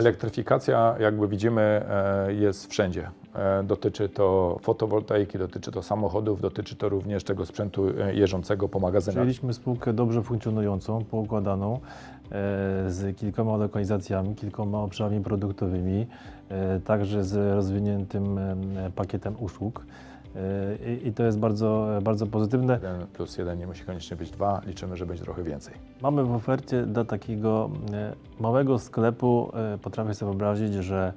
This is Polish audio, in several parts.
Elektryfikacja, jakby widzimy, e, jest wszędzie. E, Dotyczy to fotowoltaiki, dotyczy to samochodów, dotyczy to również tego sprzętu e, jeżdżącego po magazynach. Przyjęliśmy spółkę dobrze funkcjonującą, poukładaną, z kilkoma lokalizacjami, kilkoma obszarami produktowymi, także z rozwiniętym em, pakietem usług. E, I i to jest bardzo, bardzo pozytywne. Jeden plus jeden nie musi koniecznie być dwa, liczymy, że będzie trochę więcej. Mamy w ofercie dla takiego e, małego sklepu, e, potrafię sobie wyobrazić, że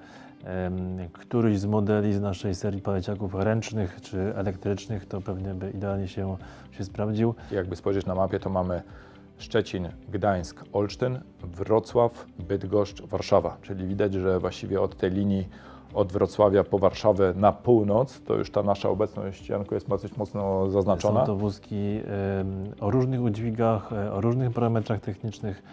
któryś z modeli z naszej serii paleciaków ręcznych czy elektrycznych to pewnie by idealnie się, się sprawdził. Jakby spojrzeć na mapie, to mamy Szczecin, Gdańsk, Olsztyn, Wrocław, Bydgoszcz, Warszawa. Czyli widać, że właściwie od tej linii od Wrocławia po Warszawę na północ, to już ta nasza obecność, Janku, jest dosyć mocno zaznaczona. Są to wózki o różnych udźwigach, e, o różnych parametrach technicznych,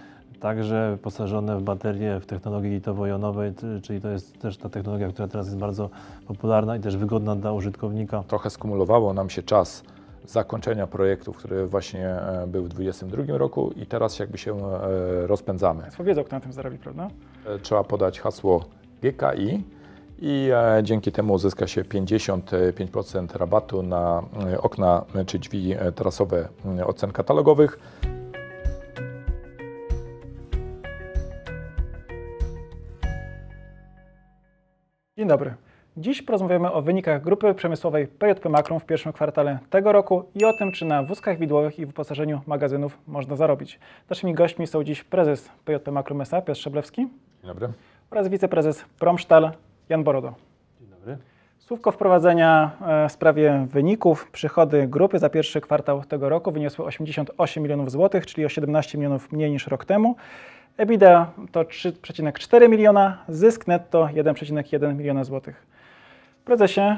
także wyposażone w baterie w technologii litowo-jonowej, czyli to jest też ta technologia, która teraz jest bardzo popularna i też wygodna dla użytkownika. Trochę skumulowało nam się czas zakończenia projektu, który właśnie e, był w 2022 roku i teraz jakby się e, rozpędzamy. Państwo wiedzą, kto na tym zarobi, prawda? Trzeba podać hasło GKI i e, dzięki temu uzyska się 55% rabatu na e, okna e, czy drzwi e, tarasowe e, od cen katalogowych. Dzień dobry. Dziś porozmawiamy o wynikach grupy przemysłowej PJP Makrum w pierwszym kwartale tego roku i o tym, czy na wózkach widłowych i wyposażeniu magazynów można zarobić. Naszymi gośćmi są dziś prezes PJP Makrum SA Piotr Szablewski Dzień dobry. oraz wiceprezes Promsztal Jan Borodo. Dzień dobry. Słówko wprowadzenia e, w sprawie wyników. Przychody grupy za pierwszy kwartał tego roku wyniosły 88 milionów złotych, czyli o 17 milionów mniej niż rok temu. EBITDA to 3,4 miliona, zysk netto 1,1 miliona złotych. Prezesie,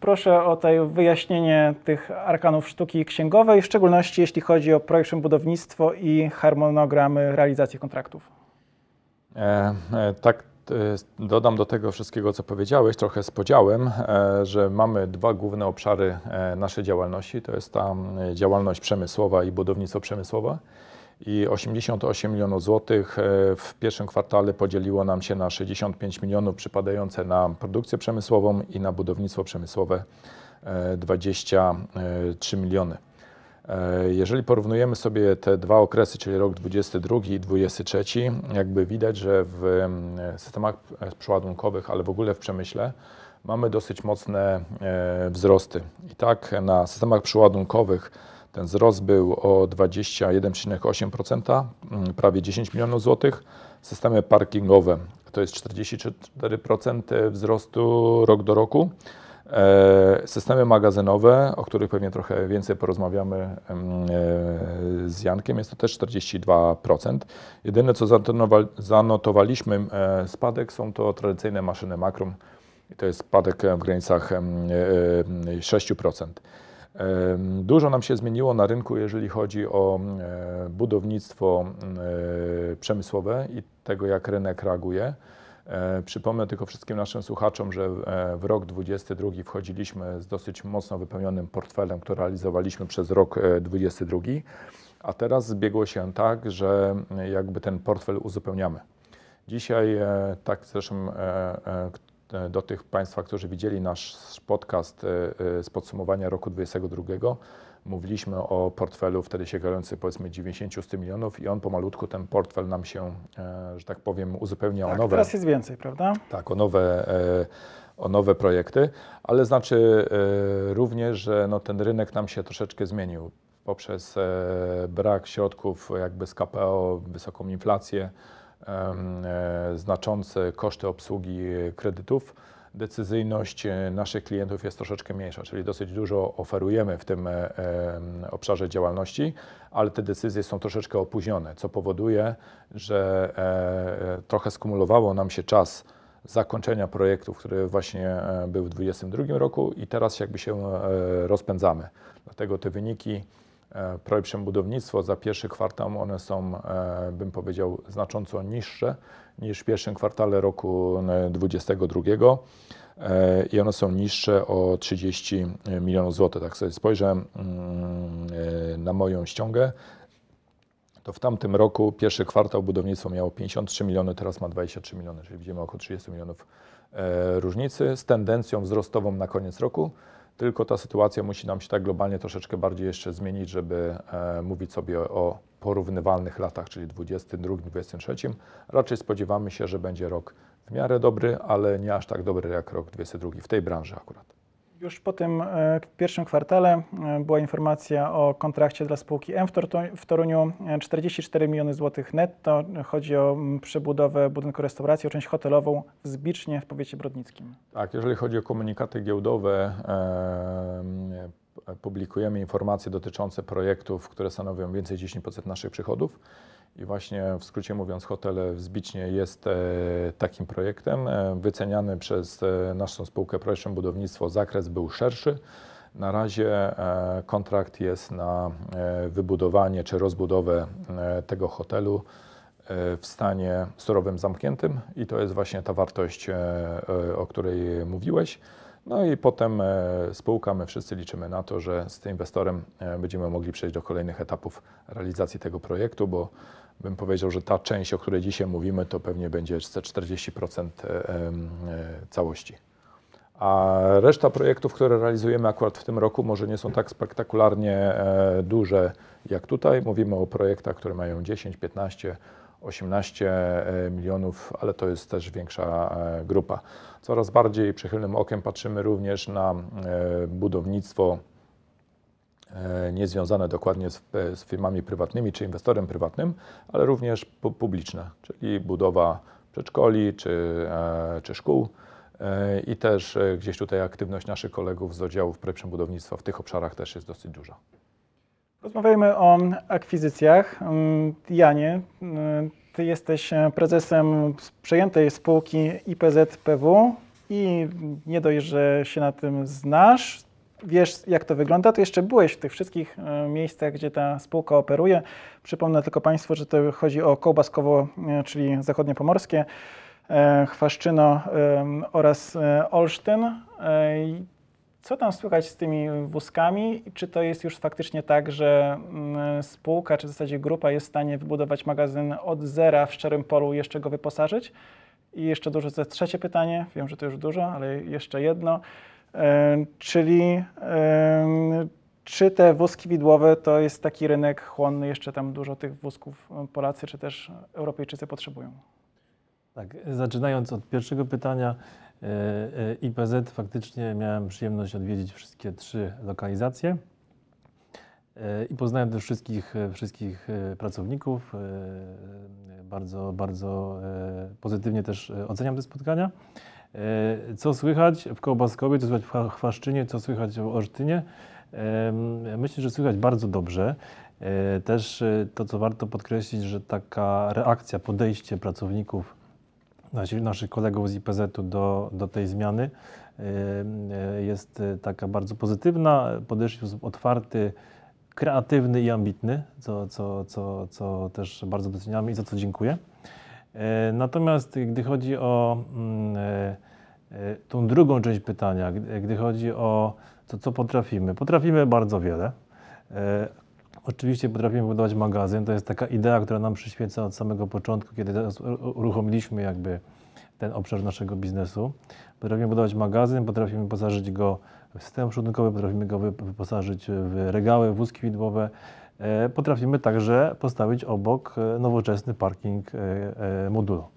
proszę o tutaj wyjaśnienie tych arkanów sztuki księgowej, w szczególności jeśli chodzi o projekt budownictwo i harmonogramy realizacji kontraktów. E, e, tak, dodam do tego wszystkiego, co powiedziałeś, trochę z podziałem, e, że mamy dwa główne obszary e, naszej działalności. To jest ta m, działalność przemysłowa i budownictwo przemysłowe. I 88 milionów złotych e, w pierwszym kwartale podzieliło nam się na 65 milionów przypadające na produkcję przemysłową i na budownictwo przemysłowe e, 23 miliony. E, Jeżeli porównujemy sobie te dwa okresy, czyli rok 22 i 23, jakby widać, że w em, systemach przeładunkowych, ale w ogóle w przemyśle mamy dosyć mocne e, wzrosty. I tak na systemach przeładunkowych ten wzrost był o 21,8%, mm, prawie 10 milionów złotych. Systemy parkingowe to jest 44% wzrostu rok do roku. E, Systemy magazynowe, o których pewnie trochę więcej porozmawiamy e, z Jankiem, jest to też 42%. Jedyne co zanotowa- zanotowaliśmy e, spadek są to tradycyjne maszyny Makrum i to jest spadek w granicach em, e, e, 6%. Em, Dużo nam się zmieniło na rynku, jeżeli chodzi o budownictwo przemysłowe i tego, jak rynek reaguje. E, Przypomnę tylko wszystkim naszym słuchaczom, że e, w rok 2022 wchodziliśmy z dosyć mocno wypełnionym portfelem, który realizowaliśmy przez rok e, 2022, a teraz zbiegło się tak, że e, jakby ten portfel uzupełniamy. Dzisiaj, e, tak zresztą e, e, e, do tych Państwa, którzy widzieli nasz podcast e, e, z podsumowania roku 2022, mówiliśmy o portfelu wtedy sięgający powiedzmy 90-100 milionów i on pomalutku, ten portfel nam się, e, że tak powiem, uzupełnia o Tak, nowe, teraz jest więcej, prawda? tak, o nowe, e, o nowe projekty, ale znaczy e, również, że no, ten rynek nam się troszeczkę zmienił poprzez brak środków jakby z KPO, wysoką inflację, znaczące koszty obsługi kredytów. Decyzyjność e, naszych klientów jest troszeczkę mniejsza, czyli dosyć dużo oferujemy w tym e, obszarze działalności, ale te decyzje są troszeczkę opóźnione, co powoduje, że e, trochę skumulowało nam się czas zakończenia projektu, który właśnie był w 2022 roku i teraz jakby się rozpędzamy. Dlatego te wyniki projekt budownictwo za pierwszy kwartał, one są, e, bym powiedział, znacząco niższe niż w pierwszym kwartale roku e, 2022 e, i one są niższe o 30 milionów złotych. Tak sobie spojrzę mm, e, na moją ściągę, to w tamtym roku pierwszy kwartał budownictwo miało 53 miliony, teraz ma 23 miliony, czyli widzimy około 30 milionów e, różnicy z tendencją wzrostową na koniec roku. Tylko ta sytuacja musi nam się tak globalnie troszeczkę bardziej jeszcze zmienić, żeby e, mówić sobie o porównywalnych latach, czyli 22, 23. Raczej spodziewamy się, że będzie rok w miarę dobry, ale nie aż tak dobry jak rok 22 w tej branży akurat. Już po tym e, pierwszym kwartale e, była informacja o kontrakcie dla spółki M w, Toruniu. E, 44 miliony złotych netto. Chodzi o przebudowę budynku restauracji, o część hotelową w Zbicznie w powiecie brodnickim. Tak, jeżeli chodzi o komunikaty giełdowe, e, publikujemy informacje dotyczące projektów, które stanowią więcej niż 10% naszych przychodów. I właśnie w skrócie mówiąc, hotel w Zbicznie jest e, takim projektem. E, wyceniany przez e, naszą spółkę Projekt Budownictwo zakres był szerszy. Na razie kontrakt jest na wybudowanie czy rozbudowę tego hotelu w stanie surowym zamkniętym i to jest właśnie ta wartość, o której mówiłeś. No i potem e, spółka, my wszyscy liczymy na to, że z tym inwestorem e, będziemy mogli przejść do kolejnych etapów realizacji tego projektu, bo bym powiedział, że ta część, o której dzisiaj mówimy, to pewnie będzie te 40% e, całości. A reszta projektów, które realizujemy akurat w tym roku, może nie są tak spektakularnie duże jak tutaj. Mówimy o projektach, które mają 10, 15, 18 e, milionów, ale to jest też większa e, grupa. Coraz bardziej przychylnym okiem patrzymy również na e, budownictwo niezwiązane dokładnie z, z firmami prywatnymi czy inwestorem prywatnym, ale również pu- publiczne, czyli budowa przedszkoli czy, czy szkół. I też gdzieś tutaj aktywność naszych kolegów z oddziałów budownictwa w tych obszarach też jest dosyć duża. Rozmawiajmy o akwizycjach. Mm, Janie, mm, ty jesteś e, prezesem przejętej spółki IPZPW i nie dość, że się na tym znasz, wiesz jak to wygląda, to jeszcze byłeś w tych wszystkich e, miejscach, gdzie ta spółka operuje. Przypomnę tylko Państwu, że to chodzi o Kołbaskowo, e, czyli zachodniopomorskie, e, Chwaszczyno oraz Olsztyn. Co tam słychać z tymi wózkami? Czy to jest już faktycznie tak, że mm, spółka, czy w zasadzie grupa jest w stanie wybudować magazyn od zera w szczerym polu i jeszcze go wyposażyć? I jeszcze jest trzecie pytanie, wiem, że to już dużo, ale jeszcze jedno. E, czyli czy te wózki widłowe to jest taki rynek chłonny, jeszcze tam dużo tych wózków e, Polacy czy też Europejczycy potrzebują? Tak, zaczynając od pierwszego pytania, IPZ faktycznie miałem przyjemność odwiedzić wszystkie trzy lokalizacje e, i poznałem też wszystkich, e, wszystkich e, pracowników. e, Bardzo, bardzo e, pozytywnie też e, oceniam te spotkania. E, Co słychać w Kołbaskowie, co słychać w Chwa- Chwaszczynie, co słychać w Olsztynie? Myślę, że słychać bardzo dobrze. E, Też e, to, co warto podkreślić, że taka reakcja, podejście pracowników naszych kolegów z IPZ-u do, do tej zmiany y, y, jest y, taka bardzo pozytywna, podeszli w sposób otwarty, kreatywny i ambitny, co, co, co, co też bardzo doceniamy i za co dziękuję. Natomiast gdy chodzi o mm, tą drugą część pytania, gdy chodzi o to, co potrafimy, potrafimy bardzo wiele. Oczywiście potrafimy budować magazyn. To jest taka idea, która nam przyświeca od samego początku, kiedy uruchomiliśmy jakby ten obszar naszego biznesu. Potrafimy budować magazyn, potrafimy wyposażyć go w system przodunkowy, potrafimy go wy- wyposażyć w regały, wózki widłowe. E, Potrafimy także postawić obok e, nowoczesny parking e, modulo.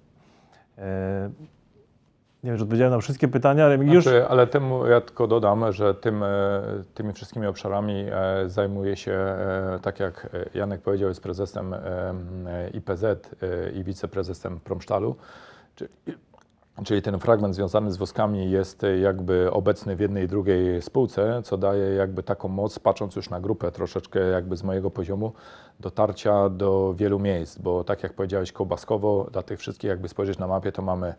Nie wiem, czy odpowiedziałem na wszystkie pytania, ale już... Znaczy, ale temu ja tylko dodam, że tym, e, tymi wszystkimi obszarami e, zajmuje się, e, tak jak Janek powiedział, jest prezesem IPZ i wiceprezesem Promsztalu. Czyli, czyli ten fragment związany z wózkami jest jakby obecny w jednej i drugiej spółce, co daje jakby taką moc, patrząc już na grupę troszeczkę jakby z mojego poziomu, dotarcia do wielu miejsc, bo tak jak powiedziałeś Kołbaskowo, dla tych wszystkich jakby spojrzeć na mapie, to mamy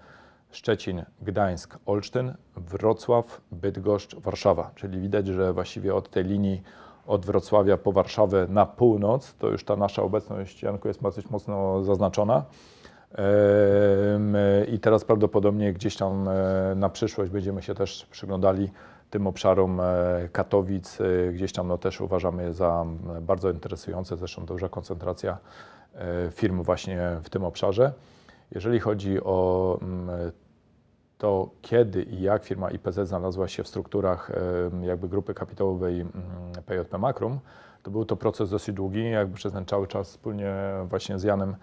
Szczecin, Gdańsk, Olsztyn, Wrocław, Bydgoszcz, Warszawa. Czyli widać, że właściwie od tej linii od Wrocławia po Warszawę na północ, to już ta nasza obecność, Janku, jest dosyć mocno zaznaczona. Em, I teraz prawdopodobnie gdzieś tam e, na przyszłość będziemy się też przyglądali tym obszarom e, Katowic. E, Gdzieś tam no, też uważamy za bardzo interesujące, zresztą duża koncentracja firm właśnie w tym obszarze. Jeżeli chodzi o to, kiedy i jak firma IPZ znalazła się w strukturach jakby grupy kapitałowej mm, PJP Makrum, to był to proces dosyć długi, jakby przez ten cały czas wspólnie właśnie z Janem e,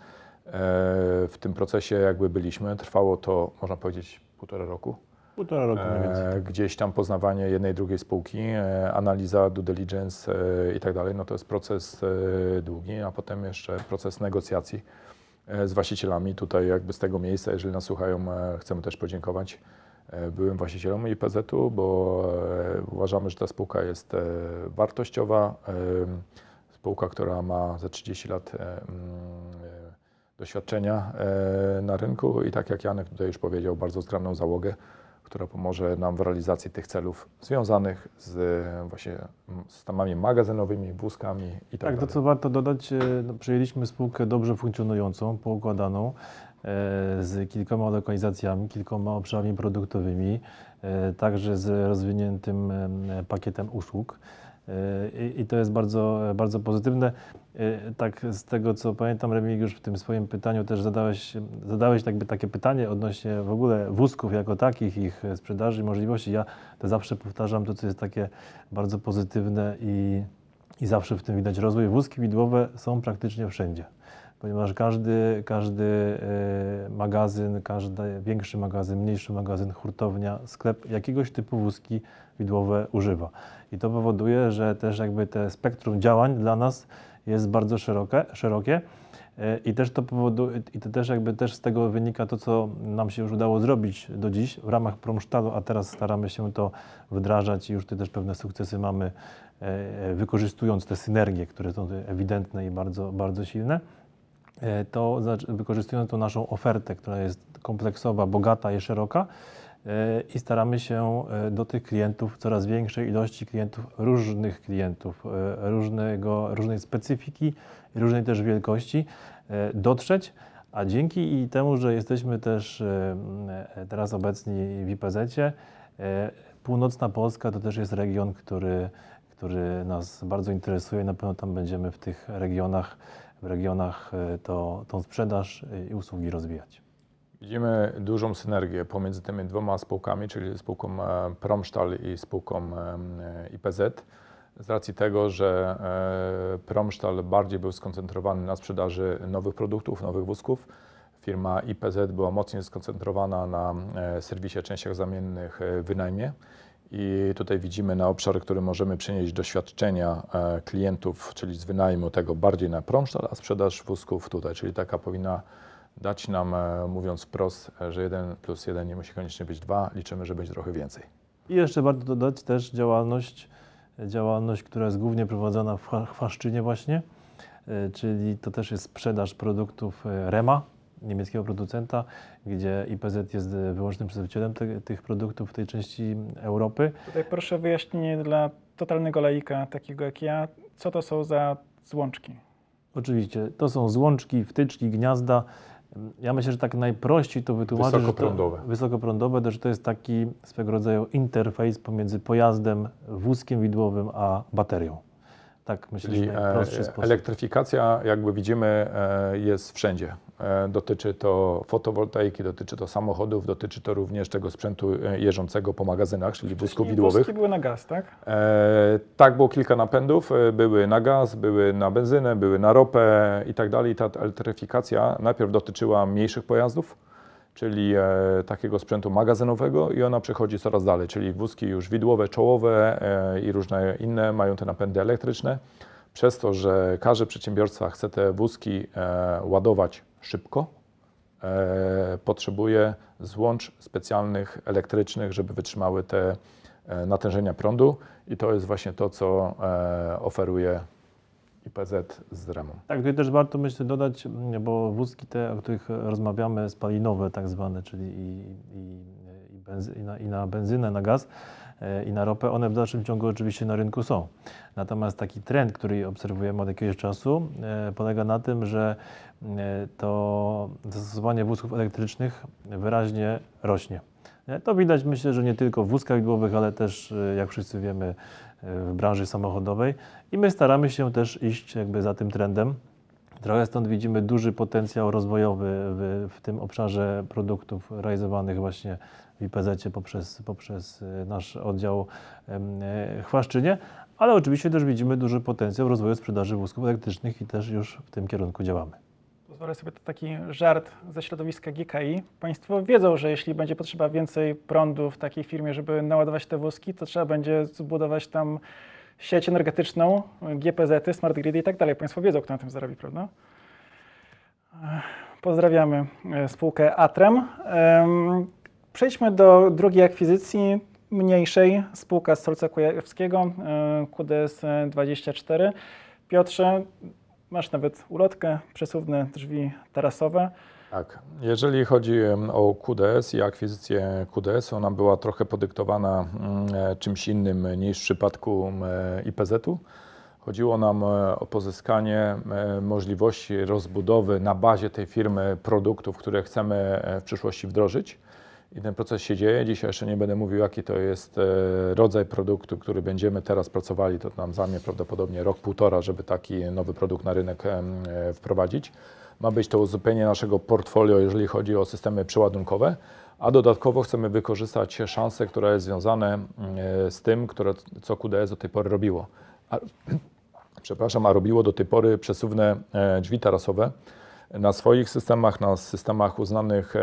w tym procesie jakby byliśmy. Trwało to, można powiedzieć, półtora roku. Półtora roku mniej więcej. E, gdzieś tam poznawanie jednej, drugiej spółki, e, analiza, due diligence i tak dalej, no to jest proces długi, a potem jeszcze proces negocjacji z właścicielami. Tutaj jakby z tego miejsca, jeżeli nas słuchają, e, chcemy też podziękować e, byłym właścicielom IPZ-u, bo e, uważamy, że ta spółka jest e, wartościowa. e, Spółka, która ma za 30 lat e, mm, e, doświadczenia e, na rynku i tak jak Janek tutaj już powiedział, bardzo zgraną załogę, która pomoże nam w realizacji tych celów związanych z e, właśnie systemami magazynowymi, wózkami i tak, Tak, to co warto dodać, e, no, przejęliśmy spółkę dobrze funkcjonującą, poukładaną, e, z kilkoma lokalizacjami, kilkoma obszarami produktowymi, także z rozwiniętym em, pakietem usług. I, I to jest bardzo, bardzo pozytywne. E, Tak z tego co pamiętam, Remigiusz, w tym swoim pytaniu też zadałeś, zadałeś jakby takie pytanie odnośnie w ogóle wózków jako takich, ich sprzedaży i możliwości. Ja to zawsze powtarzam to, co jest takie bardzo pozytywne i i zawsze w tym widać rozwój. Wózki widłowe są praktycznie wszędzie, ponieważ każdy, każdy e, magazyn, każdy większy magazyn, mniejszy magazyn, hurtownia, sklep jakiegoś typu wózki widłowe używa. I to powoduje, że też jakby te spektrum działań dla nas jest bardzo szerokie, szerokie. E, I też to powoduje, i to też jakby też z tego wynika to, co nam się już udało zrobić do dziś w ramach Promsztalu, a teraz staramy się to wdrażać i już tutaj też pewne sukcesy mamy, e, wykorzystując te synergie, które są ewidentne i bardzo, bardzo silne. E, To wykorzystując tą naszą ofertę, która jest kompleksowa, bogata i szeroka e, i staramy się e, do tych klientów, coraz większej ilości klientów, różnych klientów, różnego, różnej specyfiki, różnej też wielkości dotrzeć, a dzięki temu, że jesteśmy też teraz obecni w e, północna Polska to też jest region, który, który nas bardzo interesuje. Na pewno tam będziemy w tych regionach, w regionach e, to, tą sprzedaż e, i usługi rozwijać. Widzimy dużą synergię pomiędzy tymi dwoma spółkami, czyli spółką e, Promstal i spółką IPZ. Z racji tego, że Promstal bardziej był skoncentrowany na sprzedaży nowych produktów, nowych wózków, firma IPZ była mocniej skoncentrowana na serwisie częściach zamiennych wynajmie. I tutaj widzimy na obszary, które możemy przenieść doświadczenia e, klientów, czyli z wynajmu tego bardziej na Promstal, a sprzedaż wózków tutaj, czyli taka powinna dać nam, e, mówiąc wprost, e, że 1 plus 1 nie musi koniecznie być 2, liczymy, że będzie trochę więcej. I jeszcze warto dodać też działalność, działalność, która jest głównie prowadzona w Chwa- Chwaszczynie właśnie, czyli to też jest sprzedaż produktów Rema, niemieckiego producenta, gdzie IPZ jest e, wyłącznym przedstawicielem te, tych produktów w tej części Europy. Tutaj proszę o wyjaśnienie dla totalnego laika, takiego jak ja, co to są za złączki? Oczywiście, to są złączki, wtyczki, gniazda. Ja myślę, że tak najprościej to wytłumaczyć. że Wysokoprądowe. To, wysokoprądowe, to, że to jest taki swego rodzaju interfejs pomiędzy pojazdem, wózkiem widłowym, a baterią. Tak myślę, Czyli że e, najprostszy sposób. elektryfikacja, jakby widzimy, e, jest wszędzie. E, Dotyczy to fotowoltaiki, dotyczy to samochodów, dotyczy to również tego sprzętu e, jeżdżącego po magazynach, czyli wózków widłowych. Wózki były na gaz, tak? E, tak, było kilka napędów. E, były na gaz, były na benzynę, były na ropę i tak dalej. Ta elektryfikacja najpierw dotyczyła mniejszych pojazdów, czyli e, takiego sprzętu magazynowego i ona przechodzi coraz dalej, czyli wózki już widłowe, czołowe e, i różne inne mają te napędy elektryczne. Przez to, że każdy przedsiębiorca chce te wózki e, ładować szybko, e, potrzebuje złącz specjalnych elektrycznych, żeby wytrzymały te e, natężenia prądu i to jest właśnie to, co e, oferuje IPZ z REMą. Tak, tutaj też warto myślę dodać, m, bo wózki te, o których rozmawiamy, spalinowe tak zwane, czyli i, i, i benzy, i, na, i na benzynę, na gaz i na ropę, one w dalszym ciągu oczywiście na rynku są. Natomiast taki trend, który obserwujemy od jakiegoś czasu, polega na tym, że to zastosowanie wózków elektrycznych wyraźnie rośnie. Nie? To widać myślę, że nie tylko w wózkach widłowych, ale też, e, jak wszyscy wiemy, e, w branży samochodowej. I my staramy się też iść jakby za tym trendem. Trochę stąd widzimy duży potencjał rozwojowy w, w tym obszarze produktów realizowanych właśnie w IPZ poprzez, poprzez e, nasz oddział e, Chwaszczynie, ale oczywiście też widzimy duży potencjał rozwoju sprzedaży wózków elektrycznych i też już w tym kierunku działamy. Pozwolę sobie to taki żart ze środowiska GKI. Państwo wiedzą, że jeśli będzie potrzeba więcej prądu w takiej firmie, żeby naładować te wózki, to trzeba będzie zbudować tam sieć energetyczną, GPZ, smart grid i tak dalej. Państwo wiedzą, kto na tym zarobi, prawda? Pozdrawiamy e, spółkę Atrem. Em, Przejdźmy do drugiej akwizycji, mniejszej, spółka z Solca Kujawskiego, e, QDS 24. Piotrze, masz nawet ulotkę, przesuwne drzwi tarasowe. Tak. Jeżeli chodzi o QDS i akwizycję QDS, ona była trochę podyktowana mm, e, czymś innym niż w przypadku mm, e, IPZ-u. Chodziło nam e, o pozyskanie możliwości rozbudowy na bazie tej firmy produktów, które chcemy w przyszłości wdrożyć. I ten proces się dzieje. Dzisiaj jeszcze nie będę mówił, jaki to jest e, rodzaj produktu, który będziemy teraz pracowali. To nam zajmie prawdopodobnie rok, półtora, żeby taki nowy produkt na rynek e, wprowadzić. Ma być to uzupełnienie naszego portfolio, jeżeli chodzi o systemy przeładunkowe, a dodatkowo chcemy wykorzystać szansę, która jest związana e, z tym, które, co QDS do tej pory robiło. A, przepraszam, a robiło do tej pory przesuwne drzwi tarasowe na swoich systemach, na systemach uznanych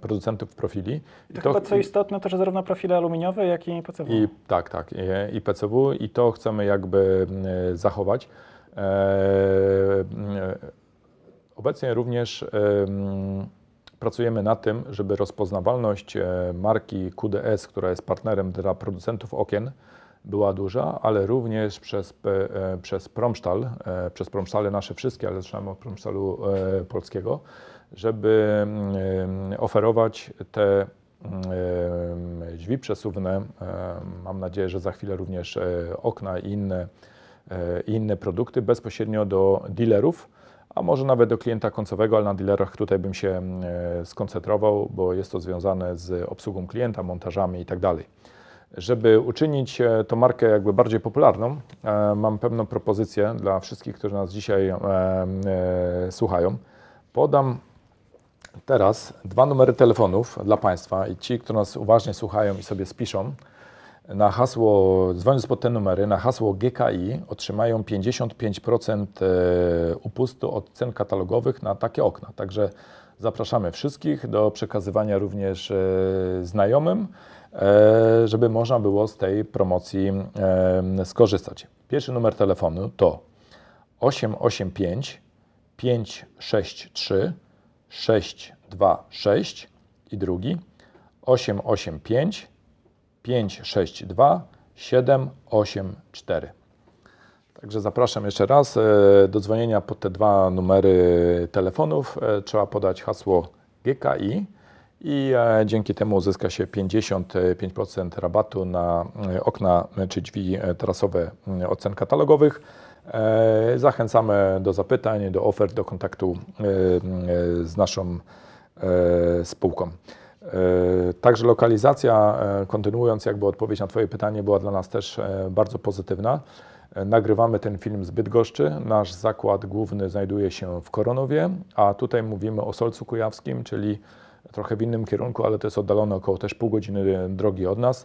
producentów profili. To, chyba co istotne, to że zarówno profile aluminiowe, jak i PCW. I tak, tak, i, i PCW i to chcemy jakby zachować. Obecnie również em, pracujemy nad tym, żeby rozpoznawalność marki QDS, która jest partnerem dla producentów okien, była duża, ale również przez, e, przez Promsztal, e, przez Promsztale nasze wszystkie, ale zaczynamy od Promsztalu e, polskiego, żeby mm, oferować te mm, drzwi przesuwne. Mam nadzieję, że za chwilę również okna i inne, inne produkty bezpośrednio do dealerów, a może nawet do klienta końcowego, ale na dealerach tutaj bym się e, skoncentrował, bo jest to związane z obsługą klienta, montażami i tak. Żeby uczynić e, tą markę jakby bardziej popularną, e, mam pewną propozycję dla wszystkich, którzy nas dzisiaj e, słuchają. Podam teraz dwa numery telefonów dla Państwa i ci, którzy nas uważnie słuchają i sobie spiszą, na hasło, dzwoniąc pod te numery, na hasło GKI otrzymają 55% e, upustu od cen katalogowych na takie okna. Także zapraszamy wszystkich do przekazywania również znajomym, żeby można było z tej promocji e, skorzystać. Pierwszy numer telefonu to 885 563 626 i drugi 885 562 784. Także zapraszam jeszcze raz e, do dzwonienia pod te dwa numery telefonów. E, Trzeba podać hasło GKI i e, dzięki temu uzyska się 55% rabatu na e, okna czy drzwi e, tarasowe e, od cen katalogowych. Zachęcamy do zapytań, do ofert, do kontaktu z naszą spółką. Także lokalizacja, kontynuując jakby odpowiedź na Twoje pytanie, była dla nas też bardzo pozytywna. Nagrywamy ten film z Bydgoszczy. Nasz zakład główny znajduje się w Koronowie, a tutaj mówimy o Solcu Kujawskim, czyli trochę w innym kierunku, ale to jest oddalone około też pół godziny drogi od nas,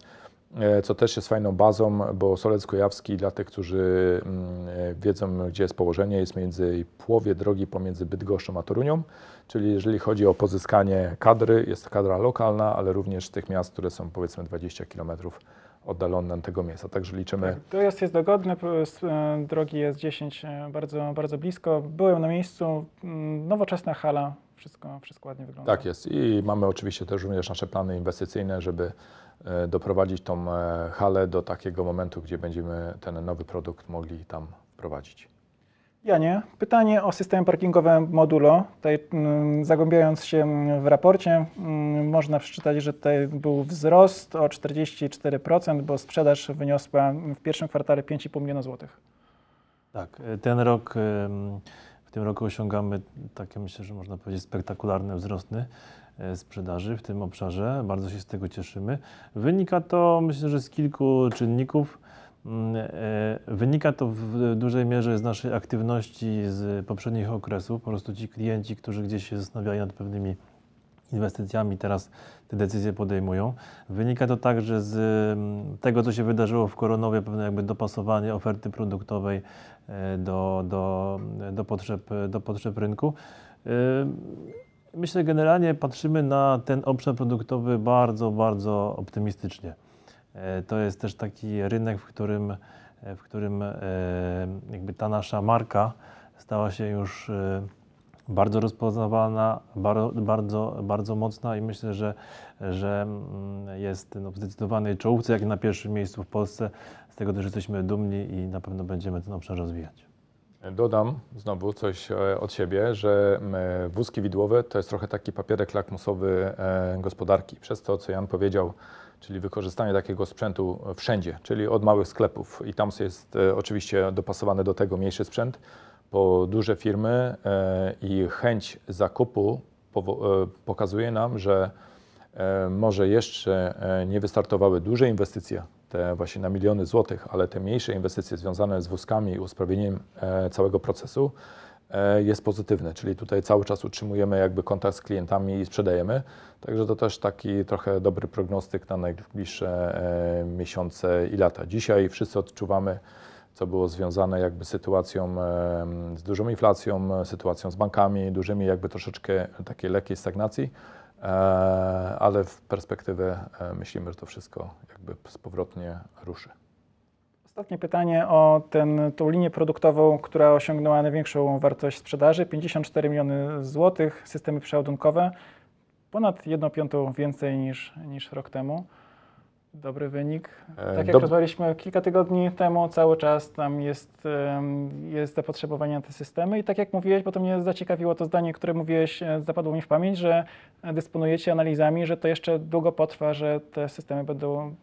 e, co też jest fajną bazą, bo Solec Kujawski dla tych, którzy mm, e, wiedzą, gdzie jest położenie, jest między połowie drogi pomiędzy Bydgoszczą a Torunią, czyli jeżeli chodzi o pozyskanie kadry, jest to kadra lokalna, ale również tych miast, które są powiedzmy 20 km oddalone od tego miejsca. Także liczymy Tak, dojazd jest dogodny, e, drogi jest 10 e, bardzo, bardzo blisko. Byłem na miejscu, mm, nowoczesna hala, wszystko, wszystko ładnie wygląda. Tak jest i mamy oczywiście też również nasze plany inwestycyjne, żeby e, doprowadzić tą e, halę do takiego momentu, gdzie będziemy ten nowy produkt mogli tam wprowadzić. Janie, pytanie o system parkingowe Modulo. Tutaj mm, zagłębiając się w raporcie, mm, można przeczytać, że tutaj był wzrost o 44%, bo sprzedaż wyniosła w pierwszym kwartale 5,5 miliona złotych. Tak, e, ten rok, w tym roku osiągamy takie, myślę, że można powiedzieć, spektakularne wzrosty e, sprzedaży w tym obszarze. Bardzo się z tego cieszymy. Wynika to, myślę, że z kilku czynników. Mm, e, Wynika to w dużej mierze z naszej aktywności z poprzednich okresów. Po prostu ci klienci, którzy gdzieś się zastanawiali nad pewnymi inwestycjami, teraz te decyzje podejmują. Wynika to także z mm, tego, co się wydarzyło w Koronowie, pewne jakby dopasowanie oferty produktowej e, do, do, do, potrzeb, do potrzeb rynku. E, Myślę, generalnie patrzymy na ten obszar produktowy bardzo, bardzo optymistycznie. E, To jest też taki rynek, w którym, w którym jakby ta nasza marka stała się już bardzo rozpoznawalna, bardzo, bardzo, bardzo mocna i myślę, że, że mm, jest no, w zdecydowanej czołówce, jak i na pierwszym miejscu w Polsce. Z tego też jesteśmy dumni i na pewno będziemy ten obszar rozwijać. Dodam znowu coś e, od siebie, że wózki widłowe to jest trochę taki papierek lakmusowy e, gospodarki. Przez to, co Jan powiedział, czyli wykorzystanie takiego sprzętu wszędzie, czyli od małych sklepów i tam jest e, oczywiście dopasowany do tego mniejszy sprzęt, po duże firmy e, i chęć zakupu e, pokazuje nam, że e, może jeszcze nie wystartowały duże inwestycje, te właśnie na miliony złotych, ale te mniejsze inwestycje związane z wózkami i usprawnieniem całego procesu jest pozytywne, czyli tutaj cały czas utrzymujemy jakby kontakt z klientami i sprzedajemy, także to też taki trochę dobry prognostyk na najbliższe miesiące i lata. Dzisiaj wszyscy odczuwamy, co było związane jakby sytuacją em, z dużą inflacją, sytuacją z bankami, dużymi jakby troszeczkę takiej lekkiej stagnacji, e, ale w perspektywę e, myślimy, że to wszystko jakby powrotnie ruszy. Ostatnie pytanie o ten, tą linię produktową, która osiągnęła największą wartość sprzedaży 54 miliony złotych, systemy przeładunkowe, ponad 1 piątą więcej niż, niż rok temu. Dobry wynik. E, Tak jak dob- rozmawialiśmy kilka tygodni temu, cały czas tam jest, jest zapotrzebowanie na te systemy i tak jak mówiłeś, bo to mnie zaciekawiło to zdanie, które mówiłeś, e, zapadło mi w pamięć, że dysponujecie analizami, że to jeszcze długo potrwa, że te systemy będą,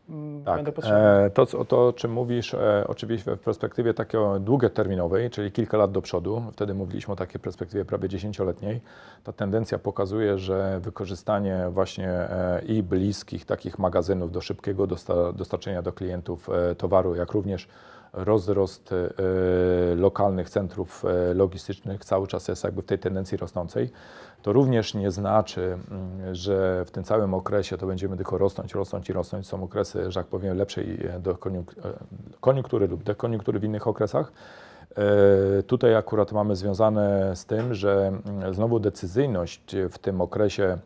Tak, będą potrzebne. e, to, co- to o czym mówisz, e, oczywiście w perspektywie takiej długoterminowej, czyli kilka lat do przodu, wtedy mówiliśmy o takiej perspektywie prawie dziesięcioletniej, ta tendencja pokazuje, że wykorzystanie właśnie e, i bliskich takich magazynów do szybkiego dosta, dostarczenia do klientów e, towaru, jak również rozrost e, lokalnych centrów e, logistycznych cały czas jest jakby w tej tendencji rosnącej. To również nie znaczy, mm, że w tym całym okresie to będziemy tylko rosnąć, rosnąć i rosnąć. Są okresy, że tak powiem, lepszej koniunktury lub dekoniunktury w innych okresach. Tutaj akurat mamy związane z tym, że mm, znowu decyzyjność w tym okresie,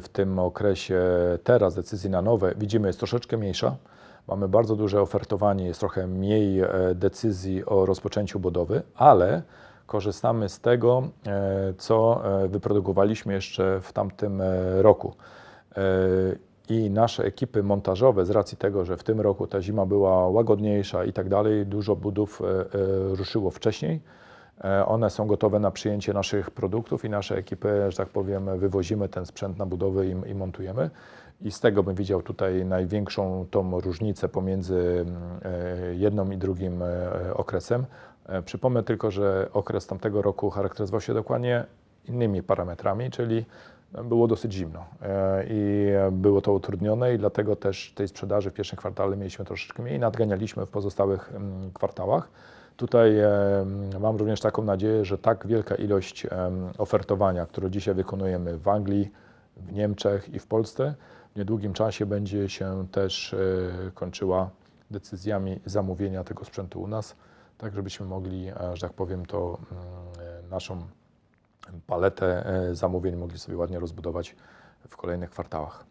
w tym okresie teraz decyzji na nowe widzimy jest troszeczkę mniejsza. Mamy bardzo duże ofertowanie, jest trochę mniej e, decyzji o rozpoczęciu budowy, ale korzystamy z tego, e, co e, wyprodukowaliśmy jeszcze w tamtym e, roku. E, I nasze ekipy montażowe, z racji tego, że w tym roku ta zima była łagodniejsza i tak dalej, dużo budów e, e, ruszyło wcześniej. E, One są gotowe na przyjęcie naszych produktów i nasze ekipy, że tak powiem, wywozimy ten sprzęt na budowę i, i montujemy. I z tego bym widział tutaj największą tą różnicę pomiędzy mm, e, jedną i drugim e, okresem. Przypomnę tylko, że okres tamtego roku charakteryzował się dokładnie innymi parametrami, czyli było dosyć zimno i było to utrudnione i dlatego też tej sprzedaży w pierwszym kwartale mieliśmy troszeczkę mniej, nadganialiśmy w pozostałych mm, kwartałach. Tutaj mam również taką nadzieję, że tak wielka ilość ofertowania, które dzisiaj wykonujemy w Anglii, w Niemczech i w Polsce, w niedługim czasie będzie się też e, kończyła decyzjami zamówienia tego sprzętu u nas, tak żebyśmy mogli, e, że tak powiem, to mm, e, naszą paletę zamówień mogli sobie ładnie rozbudować w kolejnych kwartałach.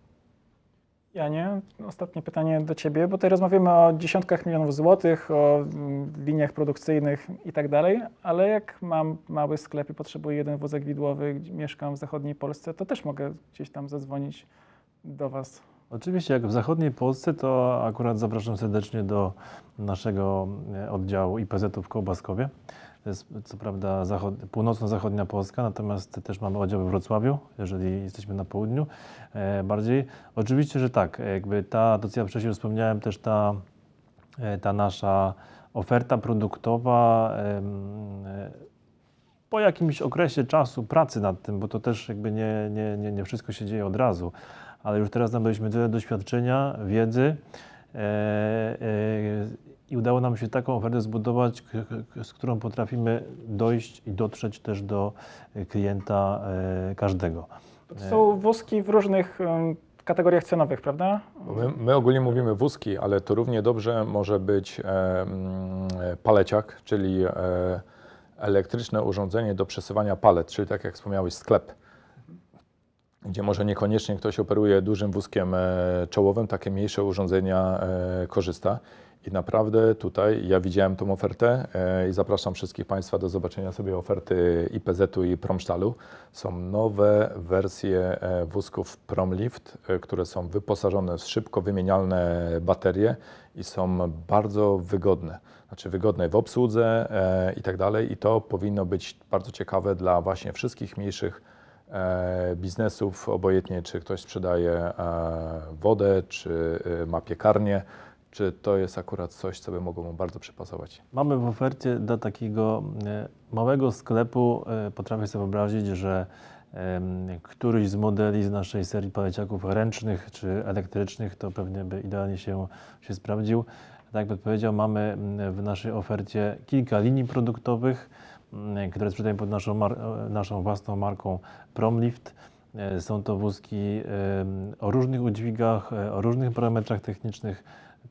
Janie, ostatnie pytanie do Ciebie, bo tutaj rozmawiamy o dziesiątkach milionów złotych, o mm, liniach produkcyjnych i tak dalej, ale jak mam mały sklep i potrzebuję jeden wózek widłowy, mieszkam w zachodniej Polsce, to też mogę gdzieś tam zadzwonić do Was. Oczywiście, jak w zachodniej Polsce, to akurat zapraszam serdecznie do naszego e, oddziału IPZ w Kołbaskowie. To jest co prawda zachod, północno-zachodnia Polska, natomiast też mamy oddział we Wrocławiu, jeżeli jesteśmy na południu e, bardziej. Oczywiście, że tak, jakby ta, to co ja wcześniej wspomniałem, też ta, e, ta nasza oferta produktowa e, po jakimś okresie czasu pracy nad tym, bo to też jakby nie, nie, nie, nie wszystko się dzieje od razu, ale już teraz nabyliśmy tyle doświadczenia, wiedzy e, e, i udało nam się taką ofertę zbudować, k- k- z którą potrafimy dojść i dotrzeć też do e, klienta e, każdego. To są wózki w różnych kategoriach cenowych, prawda? My, my ogólnie mówimy wózki, ale to równie dobrze może być e, paleciak, czyli e, elektryczne urządzenie do przesywania palet, czyli tak jak wspomniałeś, sklep, gdzie może niekoniecznie ktoś operuje dużym wózkiem e, czołowym, takie mniejsze urządzenia e, korzysta. I naprawdę tutaj ja widziałem tą ofertę e, i zapraszam wszystkich Państwa do zobaczenia sobie oferty IPZ-u i Promstalu. Są nowe wersje wózków Promlift, które są wyposażone w szybko wymienialne baterie i są bardzo wygodne. Znaczy wygodne w obsłudze i tak dalej. I to powinno być bardzo ciekawe dla właśnie wszystkich mniejszych biznesów, obojętnie czy ktoś sprzedaje e, wodę, czy e, ma piekarnię, czy to jest akurat coś, co by mogło mu bardzo przypasować. Mamy w ofercie dla takiego e, małego sklepu, e, potrafię sobie wyobrazić, że któryś z modeli z naszej serii paleciaków ręcznych czy elektrycznych to pewnie by idealnie się, się sprawdził. Tak jak powiedział, mamy w naszej ofercie kilka linii produktowych, które sprzedajemy pod naszą, e, naszą własną marką Promlift. E, Są to wózki o różnych udźwigach, e, o różnych parametrach technicznych,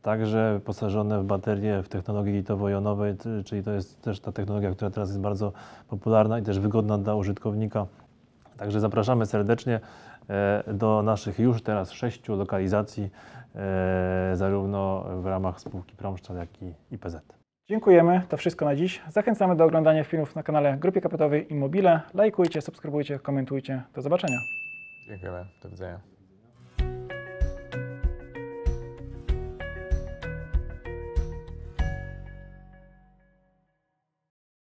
także wyposażone w baterie w technologii litowo-jonowej, czyli to jest też ta technologia, która teraz jest bardzo popularna i też wygodna dla użytkownika. Także zapraszamy serdecznie do naszych już teraz sześciu lokalizacji, zarówno w ramach spółki Promszczal, jak i IPZ. Dziękujemy, to wszystko na dziś. Zachęcamy do oglądania filmów na kanale Grupie Kapitałowej Immobile. Lajkujcie, subskrybujcie, komentujcie. Do zobaczenia. Dziękujemy. Do widzenia.